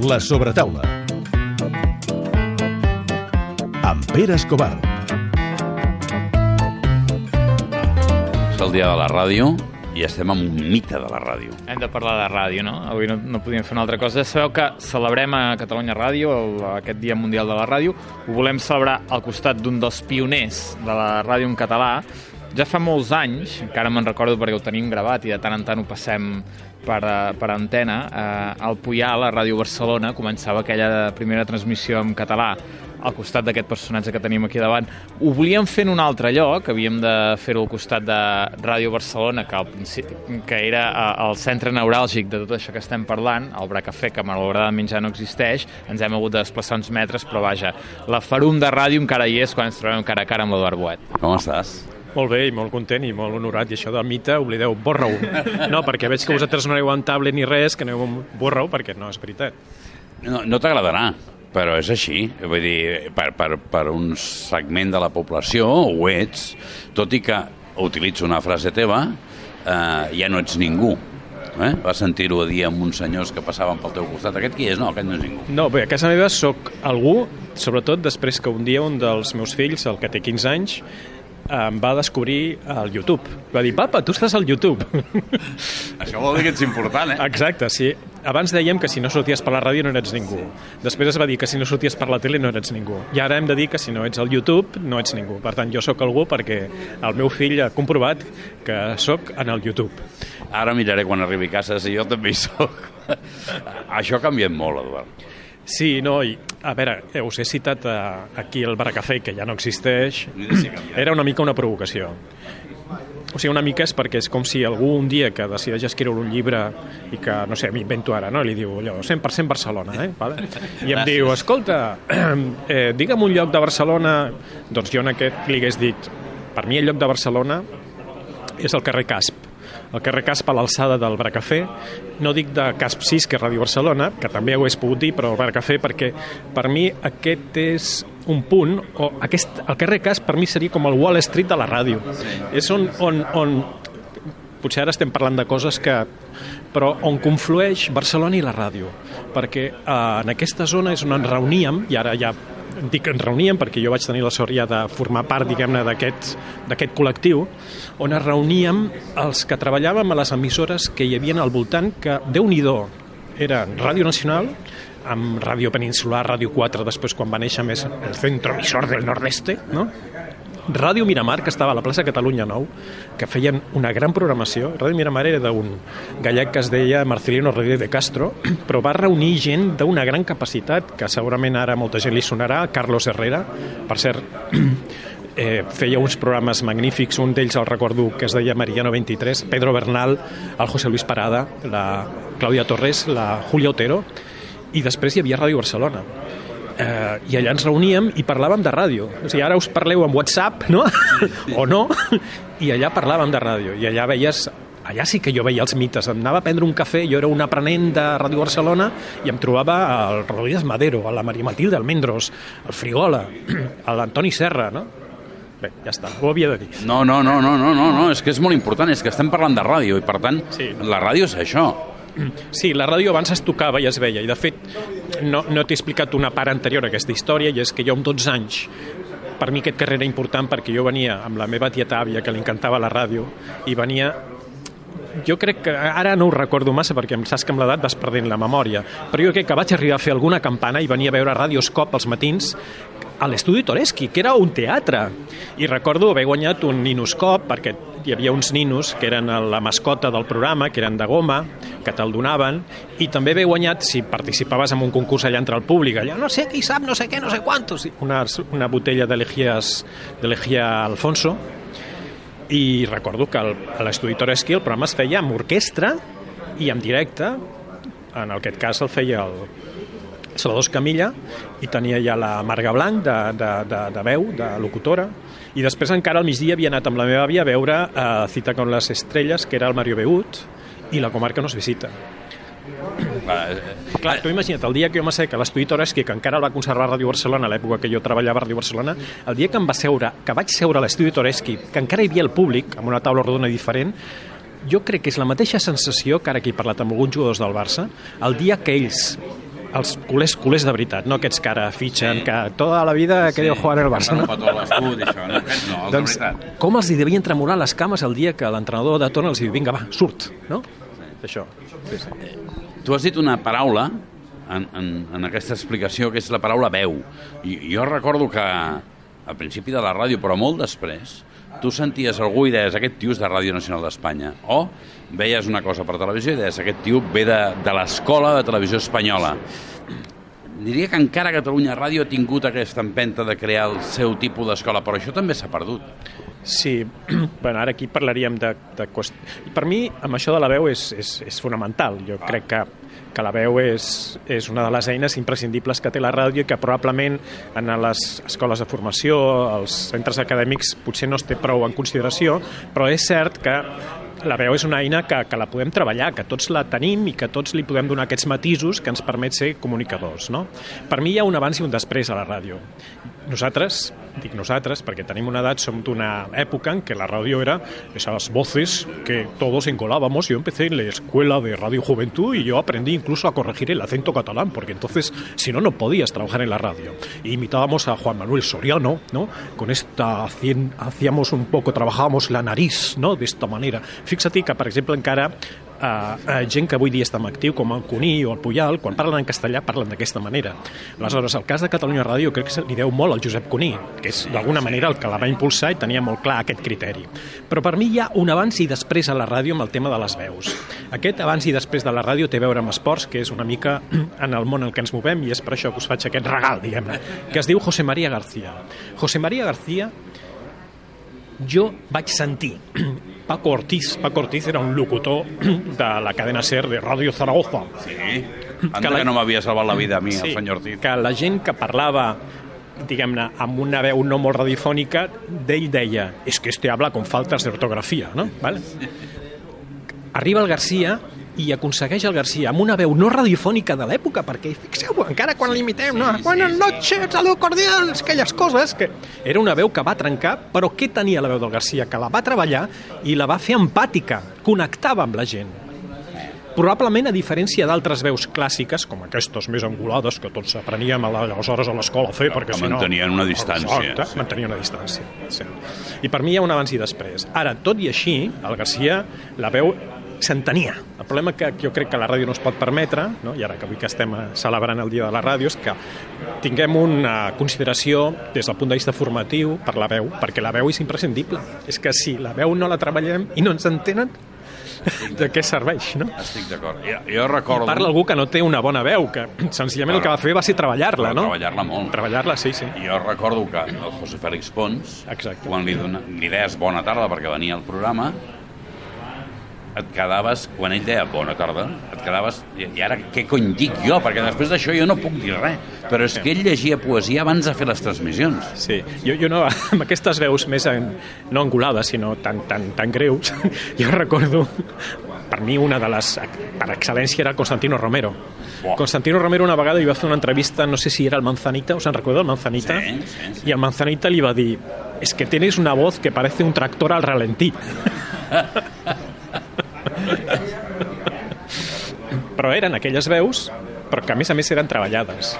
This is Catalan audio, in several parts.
La sobretaula. Amb Pere Escobar. És el dia de la ràdio i estem amb un mite de la ràdio. Hem de parlar de ràdio, no? Avui no, no podíem fer una altra cosa. Sabeu que celebrem a Catalunya Ràdio, el, aquest Dia Mundial de la Ràdio. Ho volem celebrar al costat d'un dels pioners de la ràdio en català. Ja fa molts anys, encara me'n recordo perquè ho tenim gravat i de tant en tant ho passem per, eh, per antena, eh, al Puyal, a Ràdio Barcelona, començava aquella primera transmissió en català al costat d'aquest personatge que tenim aquí davant. Ho volíem fer en un altre lloc, havíem de fer-ho al costat de Ràdio Barcelona, que, al principi, que era eh, el centre neuràlgic de tot això que estem parlant, el Bracafé, que malauradament ja no existeix, ens hem hagut de desplaçar uns metres, però vaja, la farum de ràdio encara hi és quan ens trobem cara a cara amb l'Eduard Boet. Com estàs? Molt bé i molt content i molt honorat. I això del mite, oblideu, borra-ho. No, perquè veig que vosaltres no aneu amb tablet ni res, que aneu amb borra-ho, perquè no és veritat. No, no t'agradarà, però és així. Vull dir, per, per, per un segment de la població ho ets, tot i que utilitzo una frase teva, eh, ja no ets ningú. Eh? Vas sentir-ho a dir amb uns senyors que passaven pel teu costat. Aquest qui és? No, aquest no és ningú. No, bé, a casa meva sóc algú, sobretot després que un dia un dels meus fills, el que té 15 anys, em va descobrir el YouTube. Va dir, papa, tu estàs al YouTube. Això vol dir que ets important, eh? Exacte, sí. Abans dèiem que si no sorties per la ràdio no ets ningú. Després es va dir que si no sorties per la tele no ets ningú. I ara hem de dir que si no ets al YouTube no ets ningú. Per tant, jo sóc algú perquè el meu fill ha comprovat que sóc en el YouTube. Ara miraré quan arribi a casa si jo també hi soc. Això ha canviat molt, Eduard. Sí, no, i a veure, eh, us he citat eh, aquí el Baracafé, que ja no existeix. Era una mica una provocació. O sigui, una mica és perquè és com si algú un dia que decideix escriure un llibre i que, no sé, m'invento ara, no? li diu allò, 100% Barcelona, eh? Vale? I em diu, escolta, eh, digue'm un lloc de Barcelona, doncs jo en aquest li hagués dit, per mi el lloc de Barcelona és el carrer Casp, el carrer Casp a l'alçada del Bracafé, no dic de Casp 6, que és Ràdio Barcelona, que també ho hagués pogut dir, però el Bracafé, perquè per mi aquest és un punt, o aquest, el carrer Casp per mi seria com el Wall Street de la ràdio. És on, on, on potser ara estem parlant de coses que però on conflueix Barcelona i la ràdio perquè eh, en aquesta zona és on ens reuníem i ara ja dic ens reuníem perquè jo vaig tenir la sort ja de formar part, diguem-ne, d'aquest col·lectiu, on es reuníem els que treballàvem a les emissores que hi havia al voltant, que, déu nhi eren Ràdio Nacional, amb Ràdio Peninsular, Ràdio 4, després quan va néixer més el centro emissor del nord-este, no? Ràdio Miramar, que estava a la plaça Catalunya Nou, que feien una gran programació. Ràdio Miramar era d'un gallec que es deia Marcelino Rodríguez de Castro, però va reunir gent d'una gran capacitat, que segurament ara molta gent li sonarà, Carlos Herrera, per cert, eh, feia uns programes magnífics, un d'ells el recordo que es deia Mariano 23, Pedro Bernal, el José Luis Parada, la Clàudia Torres, la Julia Otero, i després hi havia Ràdio Barcelona eh, i allà ens reuníem i parlàvem de ràdio. O sigui, ara us parleu amb WhatsApp, no? Sí, sí. o no, i allà parlàvem de ràdio. I allà veies allà sí que jo veia els mites. Em anava a prendre un cafè, jo era un aprenent de Ràdio Barcelona i em trobava al Rodríguez Madero, a la Maria Matilde Almendros, al Frigola, a l'Antoni Serra, no? Bé, ja està, ho havia de dir. No, no, no, no, no, no, no, és que és molt important, és que estem parlant de ràdio i per tant sí. la ràdio és això. Sí, la ràdio abans es tocava i es veia, i de fet no, no t'he explicat una part anterior a aquesta història, i és que jo amb 12 anys per mi aquest carrer era important perquè jo venia amb la meva tieta àvia que li encantava la ràdio i venia jo crec que ara no ho recordo massa perquè em saps que amb l'edat vas perdent la memòria però jo crec que vaig arribar a fer alguna campana i venia a veure Radioscop als matins a l'estudi Toreski, que era un teatre. I recordo haver guanyat un ninoscop, perquè hi havia uns ninos que eren la mascota del programa, que eren de goma, que te'l donaven, i també haver guanyat, si participaves en un concurs allà entre el públic, allà no sé qui sap, no sé què, no sé quantos, una, una botella de Legia Alfonso, i recordo que a l'estudi Toreski el programa es feia amb orquestra i en directe, en aquest cas el feia el, Salvador Camilla i tenia ja la Marga Blanc de, de, de, de veu, de locutora i després encara al migdia havia anat amb la meva àvia a veure uh, Cita con les estrelles que era el Mario Beut i la comarca no es visita. Clar, tu imagina't, el dia que jo m'assec a l'estudi Toreski, que encara el va conservar a Ràdio Barcelona, a l'època que jo treballava a Ràdio Barcelona, el dia que em va seure, que vaig seure a l'estudi Toreski, que encara hi havia el públic, amb una taula rodona diferent, jo crec que és la mateixa sensació que ara que he parlat amb alguns jugadors del Barça, el dia que ells els culers, culers de veritat, no aquests que ara fitxen, Sí. que tota la vida ha querido jugar en el Barça. No, No? això. No, no, Doncs, com els hi devien tremolar les cames el dia que l'entrenador de torn els diu, vinga, va, surt, no? Això. Sí, sí. Tu has dit una paraula en, en, en aquesta explicació que és la paraula veu. I jo recordo que al principi de la ràdio, però molt després, tu senties algú i deies aquest tio és de Ràdio Nacional d'Espanya. O veies una cosa per televisió i deies aquest tio ve de, de l'escola de televisió espanyola. Diria que encara Catalunya Ràdio ha tingut aquesta empenta de crear el seu tipus d'escola, però això també s'ha perdut. Sí, bueno, ara aquí parlaríem de, de qüest... Per mi, amb això de la veu és, és, és fonamental. Jo crec que, que la veu és, és una de les eines imprescindibles que té la ràdio i que probablement en les escoles de formació, als centres acadèmics, potser no es té prou en consideració, però és cert que la veu és una eina que, que la podem treballar, que tots la tenim i que tots li podem donar aquests matisos que ens permet ser comunicadors. No? Per mi hi ha un abans i un després a la ràdio. Nosaltres, dic nosaltres, perquè tenim una edat, som d'una època en què la ràdio era esas voces que todos encolábamos. Yo empecé en la escuela de Radio Juventud y yo aprendí incluso a corregir el acento catalán, porque entonces, si no, no podías trabajar en la radio. Y imitábamos a Juan Manuel Soriano, ¿no? Con esta, hacíamos un poco, trabajábamos la nariz, ¿no? De esta manera. Fixa't que, per exemple, encara eh, gent que avui dia està en actiu, com el Cuní o el Puyal, quan parlen en castellà parlen d'aquesta manera. Aleshores, el cas de Catalunya Ràdio crec que se li deu molt al Josep Cuní, que és d'alguna manera el que la va impulsar i tenia molt clar aquest criteri. Però per mi hi ha un abans i després a la ràdio amb el tema de les veus. Aquest abans i després de la ràdio té a veure amb esports, que és una mica en el món en què ens movem, i és per això que us faig aquest regal, diguem-ne, que es diu José María García. José María García jo vaig sentir Paco Ortiz, Paco Ortiz era un locutor de la cadena SER de Ràdio Zaragoza. Sí. Anda Que que, la- no m'havia salvat la vida a mi, el senyor Ortiz. que la gent que parlava diguem-ne, amb una veu no molt radiofònica, d'ell deia, és que este habla con faltas de ortografia, no? Vale? Arriba el Garcia i aconsegueix el Garcia amb una veu no radiofònica de l'època, perquè fixeu encara quan l'imitem, no? Buenas noches, saludos cordials, aquelles coses, que era una veu que va trencar, però què tenia la veu del Garcia? Que la va treballar i la va fer empàtica, connectava amb la gent. Probablement, a diferència d'altres veus clàssiques, com aquestes més angulades que tots apreníem a la- aleshores a l'escola a fer, perquè que si no... mantenien una distància, Exacte, sí. mantenien una distància. Sí. I per mi hi ha un abans i després. Ara, tot i així, el Garcia, la veu s'entenia. El problema que jo crec que la ràdio no es pot permetre, no? i ara que avui que estem eh, celebrant el Dia de la Ràdio, és que tinguem una consideració des del punt de vista formatiu per la veu, perquè la veu és imprescindible. És que si la veu no la treballem i no ens entenen, de què serveix, no? Estic d'acord. Jo, jo recordo... Parla algú que no té una bona veu, que senzillament el que va fer va ser treballar-la, no? Treballar-la molt. Treballar-la, sí, sí. Jo recordo que el José Félix Pons, Exacte. quan li, dona, li deies bona tarda perquè venia al programa, et quedaves, quan ell deia bona tarda, et quedaves, i, i ara què cony dic jo? Perquè després d'això jo no puc dir res. Però és que ell llegia poesia abans de fer les transmissions. Sí, jo, jo no, amb aquestes veus més en, no angulades, sinó tan, tan, tan greus, jo recordo, per mi una de les, per excel·lència era Constantino Romero. Buah. Constantino Romero una vegada li va fer una entrevista, no sé si era el Manzanita, us en recordeu el Manzanita? Sí, sí, sí. I el Manzanita li va dir, es que tienes una voz que parece un tractor al ralentí. però eren aquelles veus, però que a més a més eren treballades.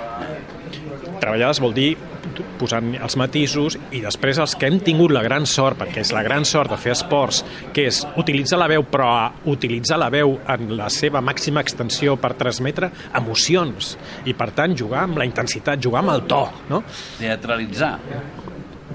Treballades vol dir posant els matisos i després els que hem tingut la gran sort, perquè és la gran sort de fer esports, que és utilitzar la veu però utilitzar la veu en la seva màxima extensió per transmetre emocions i per tant jugar amb la intensitat, jugar amb el to, no? Teatralitzar.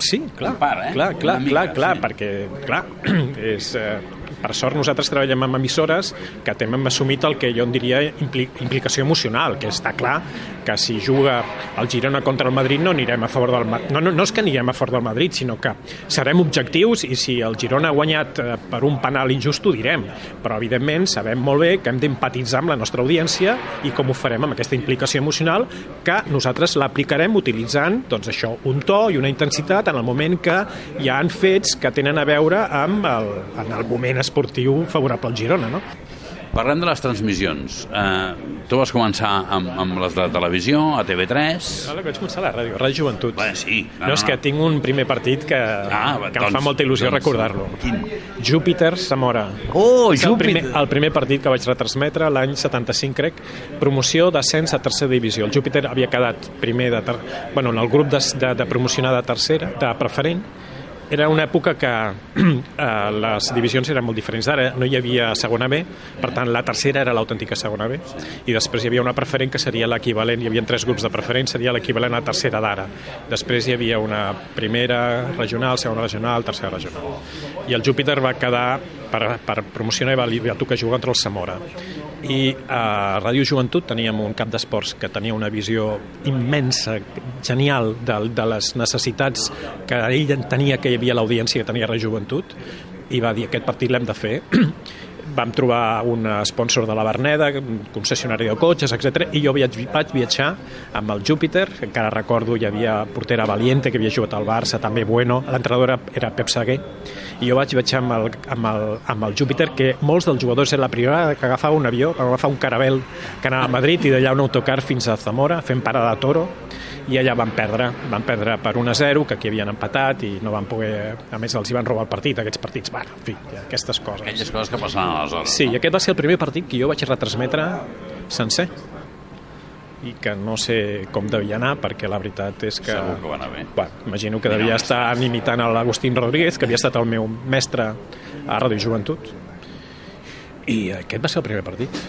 Sí, clar, part, eh? clar, clar, clar, clar, sí. perquè, clar, és, eh, per sort nosaltres treballem amb emissores que tenen assumit el que jo en diria impli implicació emocional, que està clar que si juga el Girona contra el Madrid no anirem a favor del Madrid. No, no, no és que anirem a favor del Madrid, sinó que serem objectius i si el Girona ha guanyat eh, per un penal injust ho direm. Però, evidentment, sabem molt bé que hem d'empatitzar amb la nostra audiència i com ho farem amb aquesta implicació emocional que nosaltres l'aplicarem utilitzant doncs, això, un to i una intensitat en el moment que hi ha fets que tenen a veure amb el, en el moment esportiu favorable al Girona, no? Parlem de les transmissions. Eh, tu vas començar amb, amb les de televisió, a TV3... Ara que vaig començar a la ràdio, Ràdio Joventut. Bé, sí. No, no, és que tinc un primer partit que, Ah, que doncs- em fa molta il·lusió doncs, recordar-lo. quin? Júpiter Zamora. Oh, És el primer, Júpiter! el primer partit que vaig retransmetre l'any 75, crec, promoció d'ascens a tercera divisió. El Júpiter havia quedat primer de ter... bueno, en el grup de, de, de promocionar de tercera, de preferent, era una època que eh, les divisions eren molt diferents d'ara, no hi havia segona B, per tant la tercera era l'autèntica segona B, i després hi havia una preferent que seria l'equivalent, hi havia tres grups de preferent, seria l'equivalent a tercera d'ara. Després hi havia una primera regional, segona regional, tercera regional. I el Júpiter va quedar, per, per promocionar, va, li va tocar jugar contra el Zamora. I a Ràdio Joventut teníem un cap d'esports que tenia una visió immensa, genial, de, de les necessitats que ell tenia que hi havia l'audiència que tenia Ràdio Joventut i va dir aquest partit l'hem de fer vam trobar un sponsor de la Berneda, concessionari de cotxes, etc. I jo viatj, vaig viatjar amb el Júpiter, que encara recordo hi havia portera Valiente, que havia jugat al Barça, també Bueno, l'entrenador era, Pep Seguer, i jo vaig viatjar amb el, amb, el, amb el Júpiter, que molts dels jugadors era la primera que agafava un avió, agafava un caravel que anava a Madrid i d'allà un autocar fins a Zamora, fent parada a Toro, i allà van perdre, van perdre per 1 a 0, que aquí havien empatat i no van poder, a més els hi van robar el partit, aquests partits, bueno, en fi, aquestes coses. Aquelles coses que passaven aleshores. Sí, i aquest va ser el primer partit que jo vaig retransmetre sencer i que no sé com devia anar perquè la veritat és que... Segur que va anar bé. Bueno, imagino que devia estar imitant a l'Agustín Rodríguez, que havia estat el meu mestre a Ràdio Joventut. I aquest va ser el primer partit,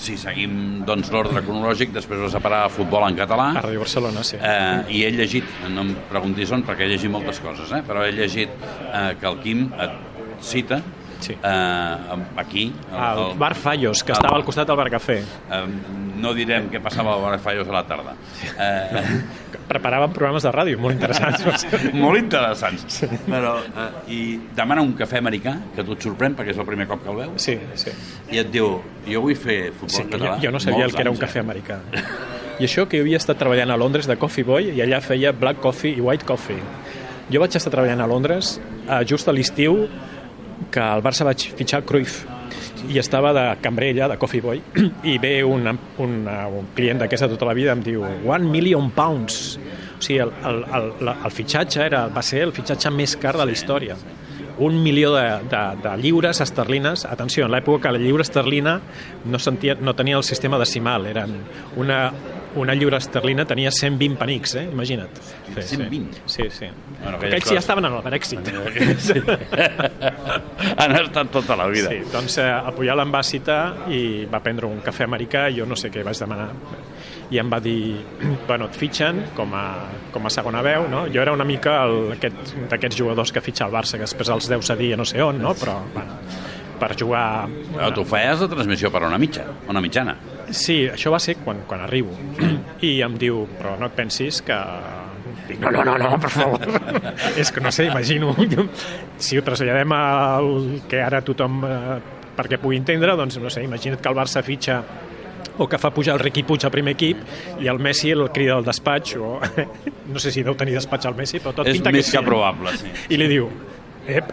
Si seguim doncs, l'ordre cronològic, després vas a parar a futbol en català. a Ràdio Barcelona, sí. Eh, I he llegit, no em preguntis on, perquè he llegit moltes coses, eh? però he llegit eh, que el Quim et cita Sí. eh, aquí. Al Bar Fallos, que estava al costat del Bar Café. Eh, no direm què passava al Bar Fallos a la tarda. Eh, Preparaven programes de ràdio molt interessants. molt interessants. Sí. Però, eh, I demana un cafè americà, que tu et sorprèn perquè és el primer cop que el veus, Sí, sí. i et diu, jo vull fer futbol Sí, jo, català. jo no sabia el que era un anys, cafè americà. I això que jo havia estat treballant a Londres de Coffee Boy i allà feia black coffee i white coffee. Jo vaig estar treballant a Londres eh, just a l'estiu que al Barça vaig fitxar Cruyff i estava de cambrer allà, de Coffee Boy, i ve un, un, un client d'aquesta tota la vida em diu one million pounds. O sigui, el, el, el, el fitxatge era, va ser el fitxatge més car de la història un milió de, de, de lliures esterlines. Atenció, en l'època la lliure esterlina no, sentia, no tenia el sistema decimal, eren una, una lliure esterlina tenia 120 penics, eh? imagina't. Sí, 120? Sí, sí. Bueno, aquelles Aquests ja coses- estaven en el Brexit. Sí. Han estat tota la vida. Sí, doncs eh, el Puyol em va citar i va prendre un cafè americà i jo no sé què vaig demanar i em va dir, bueno, et fitxen com a, com a segona veu, no? Jo era una mica el- aquest- d'aquests jugadors que fitxa el Barça, que després els deu cedir a no sé on, no? Però, bueno, per jugar... Però tu feies la transmissió per una mitja, una mitjana. Sí, això va ser quan, quan arribo. I em diu, però no et pensis que... Dic, no, no, no, no, per favor. és que no sé, imagino. si ho traslladem al que ara tothom, eh, perquè pugui entendre, doncs no sé, imagina't que el Barça fitxa o que fa pujar el Riqui Puig al primer equip i el Messi el crida al despatx o no sé si deu tenir despatx al Messi però tot És pinta més que, que sí. probable, sí. i li diu ep,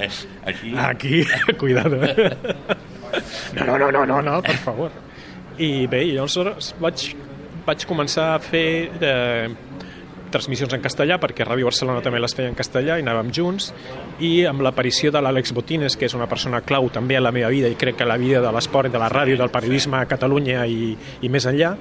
Eh, aquí... Aquí, cuidado. No, no, no, no, no, no, per favor. I bé, i llavors vaig, vaig començar a fer eh, transmissions en castellà, perquè Ràdio Barcelona també les feia en castellà i anàvem junts, i amb l'aparició de l'Àlex Botines, que és una persona clau també a la meva vida i crec que a la vida de l'esport, de la ràdio, del periodisme a Catalunya i, i més enllà,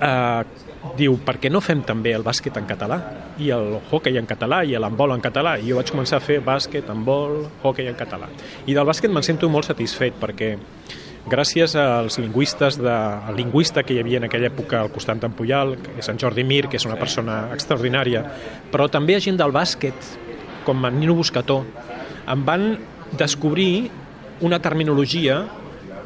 eh, diu, per què no fem també el bàsquet en català? I el hockey en català i l'handbol en català. I jo vaig començar a fer bàsquet, handbol, hockey en català. I del bàsquet me'n sento molt satisfet perquè gràcies als lingüistes de, al lingüista que hi havia en aquella època al costat d'en Puyal, que és en Jordi Mir que és una persona extraordinària però també a gent del bàsquet com en Nino Buscató em van descobrir una terminologia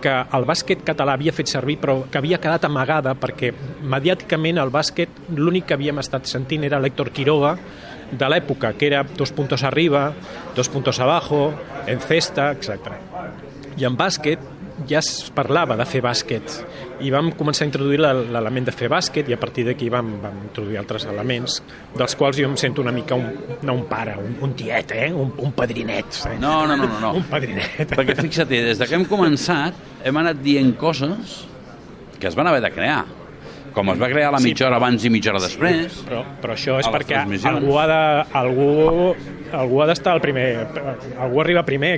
que el bàsquet català havia fet servir però que havia quedat amagada perquè mediàticament el bàsquet l'únic que havíem estat sentint era l'Héctor Quiroga de l'època, que era dos puntos arriba, dos puntos abajo, en cesta, etc. I en bàsquet ja es parlava de fer bàsquet i vam començar a introduir l'element de fer bàsquet i a partir d'aquí vam, vam introduir altres elements dels quals jo em sento una mica un, no un pare, un, un tiet, eh? un, un padrinet. Eh? No, no, no, no. no. Un padrinet. Perquè fixa't, des de que hem començat hem anat dient coses que es van haver de crear. Com es va crear la Sí, mitja hora abans i mitja hora després. Però, però això és perquè algú ha de, algú, algú ha d'estar al primer... Algú arriba primer.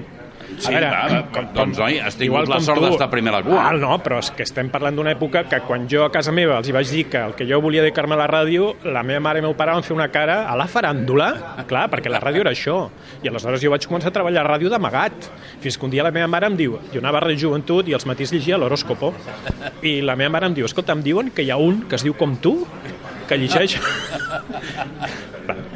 Sí, clar, doncs, oi, has tingut igual la com sort d'estar primer a la cua. Ah, no, però és que estem parlant d'una època que quan jo a casa meva els hi vaig dir que el que jo volia dedicar-me a la ràdio, la meva mare i el meu pare van fer una cara a la faràndula, clar, perquè la ràdio era això. I aleshores jo vaig començar a treballar a ràdio d'amagat. Fins que un dia la meva mare em diu, jo anava a Ràdio Joventut i als matins llegia l'horòscopo, i la meva mare em diu, escolta, em diuen que hi ha un que es diu com tu, que llegeix...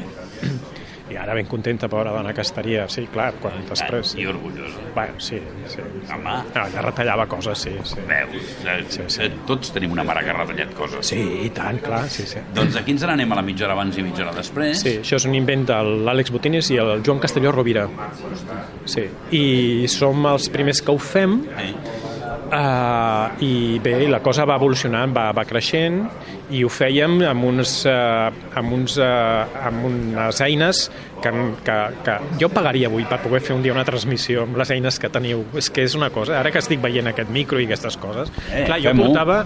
Ara ben contenta, pobra dona que estaria, sí, clar, quan després... I orgullós. Bueno, sí, sí. Home, No, ja retallava coses, sí, sí. veus? Eh, Sí, sí. Tots tenim una mare que ha retallat coses. Sí, i tant, clar, sí, sí. Doncs aquí ens n'anem a la mitja hora abans i mitja hora després. Sí, això és un invent de l'Àlex Botines i el Joan Castelló Rovira. Sí, i som els primers que ho fem Sí. Uh, i bé, la cosa va evolucionant, va, va creixent i ho fèiem amb, uns, uh, amb, uns, uh, amb unes eines que, que, que jo pagaria avui per poder fer un dia una transmissió amb les eines que teniu. És que és una cosa, ara que estic veient aquest micro i aquestes coses, Eh, clar, jo portava,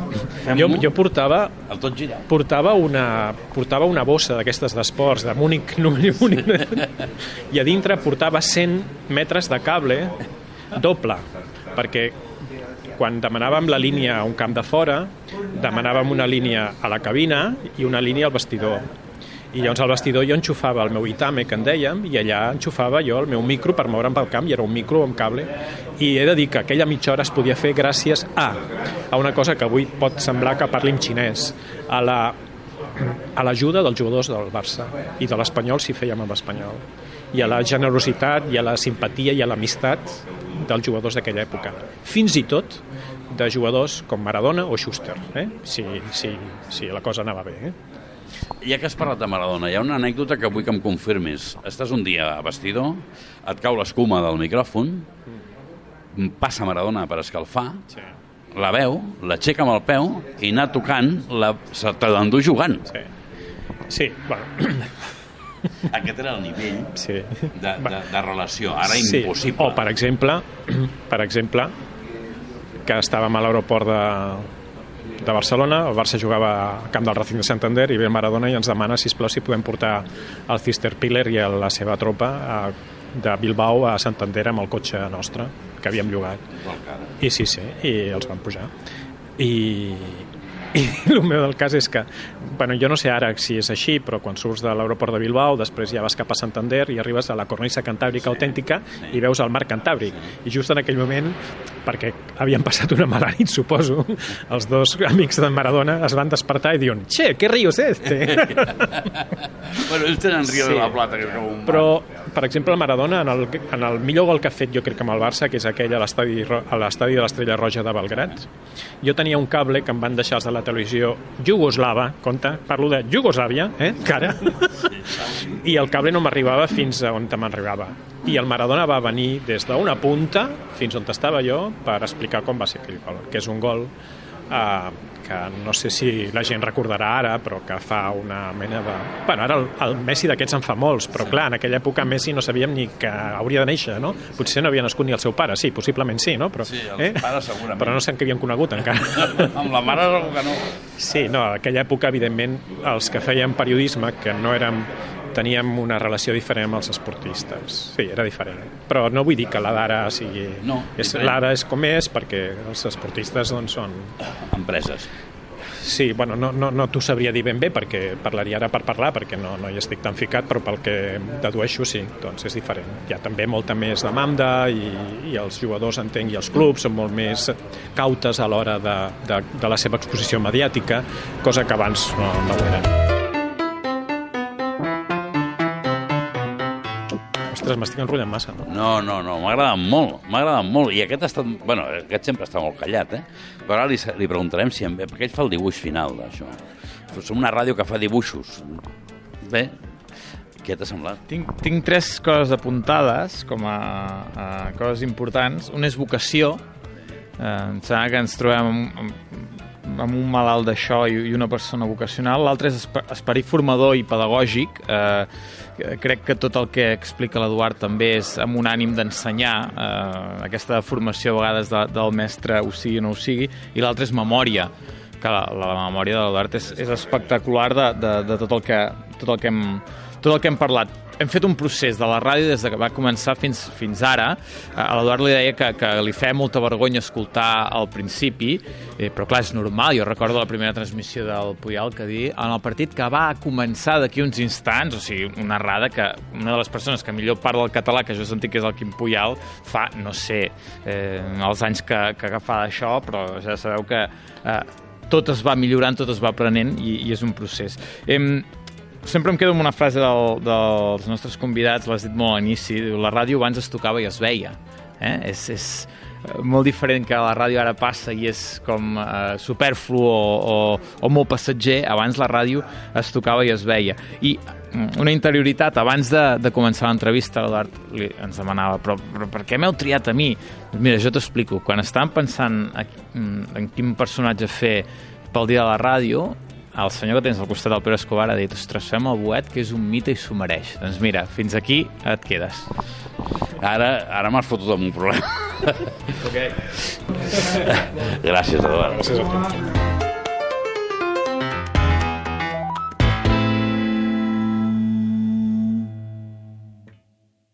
jo, jo portava El tot gira. portava una, portava una bossa d'aquestes d'esports, de Múnich, número únic, i a dintre portava 100 metres de cable doble, perquè quan demanàvem la línia a un camp de fora, demanàvem una línia a la cabina i una línia al vestidor. I llavors al vestidor jo enxufava el meu Itame, que en dèiem, i allà enxufava jo el meu micro per moure'm pel camp, i era un micro amb cable. I he de dir que aquella mitja hora es podia fer gràcies a, a una cosa que avui pot semblar que parli en xinès, a la a l'ajuda dels jugadors del Barça i de l'Espanyol si fèiem amb l'Espanyol i a la generositat i a la simpatia i a l'amistat dels jugadors d'aquella època fins i tot de jugadors com Maradona o Schuster eh? si, si, si la cosa anava bé eh? Ja que has parlat de Maradona, hi ha una anècdota que vull que em confirmis. Estàs un dia a vestidor, et cau l'escuma del micròfon, passa Maradona per escalfar, sí. la veu, l'aixeca amb el peu i anar tocant, la, se te l'endú jugant. Sí. sí, bueno, Aquest era el nivell sí. de, de, de relació. Ara sí. impossible. O, per exemple, per exemple, que estàvem a l'aeroport de, de Barcelona, el Barça jugava al camp del Racing de Santander i ve Maradona i ens demana, si plau si podem portar el Cister Piller i la seva tropa a, de Bilbao a Santander amb el cotxe nostre que havíem llogat. I sí, sí, i els van pujar. I, i el meu del cas és que, bueno, jo no sé ara si és així, però quan surts de l'aeroport de Bilbao, després ja vas cap a Santander i arribes a la cornisa cantàbrica autèntica i veus el mar Cantàbric. I just en aquell moment, perquè havien passat una mala nit, suposo, els dos amics de Maradona es van despertar i diuen «Che, què río es este?» bueno, ells tenen Rio Sí. de la Plata, que és com un... Però, per exemple, Maradona, en el, en el millor gol que ha fet, jo crec que amb el Barça, que és aquell a l'estadi de l'Estrella Roja de Belgrat, jo tenia un cable que em van deixar els de la televisió jugoslava, compte, parlo de Jugoslàvia, eh, encara, i el cable no m'arribava fins a on m'arribava. I el Maradona va venir des d'una punta fins on estava jo per explicar com va ser aquell gol, que és un gol eh, que no sé si la gent recordarà ara, però que fa una mena de... Bueno, ara el, el Messi d'aquests en fa molts, però clar, en aquella època Messi no sabíem ni que hauria de néixer, no? Potser no havia nascut ni el seu pare, sí, possiblement sí, no? Però, Sí, els pares segurament. Però no sé que havien conegut encara. Amb la mare segur que no. Sí, no, en aquella època, evidentment, els que feien periodisme, que no érem teníem una relació diferent amb els esportistes. Sí, era diferent. Però no vull dir que la d'ara sigui... No, és, l'ara és com és perquè els esportistes doncs, són... Empreses. Sí, bueno, no, no, no t'ho sabria dir ben bé perquè parlaria ara per parlar perquè no, no hi estic tan ficat, però pel que dedueixo sí, doncs és diferent. Hi ha també molta més demanda i, i els jugadors, entenc, i els clubs són molt més cautes a l'hora de, de, de la seva exposició mediàtica, cosa que abans no, no ho eren. Ostres, m'estic enrotllant massa, no? No, no, no, m'ha agradat molt, m'ha agradat molt. I aquest ha estat, bueno, aquest sempre està molt callat, eh? Però ara li, li preguntarem si, en, perquè ell fa el dibuix final d'això. Som una ràdio que fa dibuixos. Bé, què t'ha semblat? Tinc, tinc tres coses apuntades com a, a coses importants. Una és vocació, Eh, em sembla que ens trobem amb, amb, amb un malalt d'això i, i una persona vocacional. L'altre és esper, esperit formador i pedagògic. Eh, crec que tot el que explica l'Eduard també és amb un ànim d'ensenyar eh, aquesta formació a vegades de, del mestre ho sigui o no ho sigui, i l'altre és memòria que la, la memòria de l'Eduard és, és espectacular de, de, de tot, el que, tot, el que hem, tot el que hem parlat hem fet un procés de la ràdio des de que va començar fins, fins ara. A l'Eduard li deia que, que li feia molta vergonya escoltar al principi, eh, però clar, és normal. Jo recordo la primera transmissió del Puyal que dir en el partit que va començar d'aquí uns instants, o sigui, una errada que una de les persones que millor parla el català que jo he sentit que és el Quim Puyal, fa, no sé, eh, els anys que, que agafa d'això, però ja sabeu que eh, tot es va millorant, tot es va aprenent i, i és un procés. Em, sempre em quedo amb una frase del, dels nostres convidats, l'has dit molt a l'inici, la ràdio abans es tocava i es veia. Eh? És, és molt diferent que la ràdio ara passa i és com eh, superflu o, o, o molt passatger, abans la ràdio es tocava i es veia. I mm, una interioritat, abans de, de començar l'entrevista, l'Eduard ens demanava però, però per què m'heu triat a mi? Doncs mira, jo t'explico. Quan estàvem pensant en quin personatge fer pel dia de la ràdio, el senyor que tens al costat del Pere Escobar ha dit ostres, fem el boet, que és un mite i s'ho mereix. Doncs mira, fins aquí et quedes. Ara, ara m'has fotut amb un problema. Okay. Gràcies, Eduard. Gràcies a tu.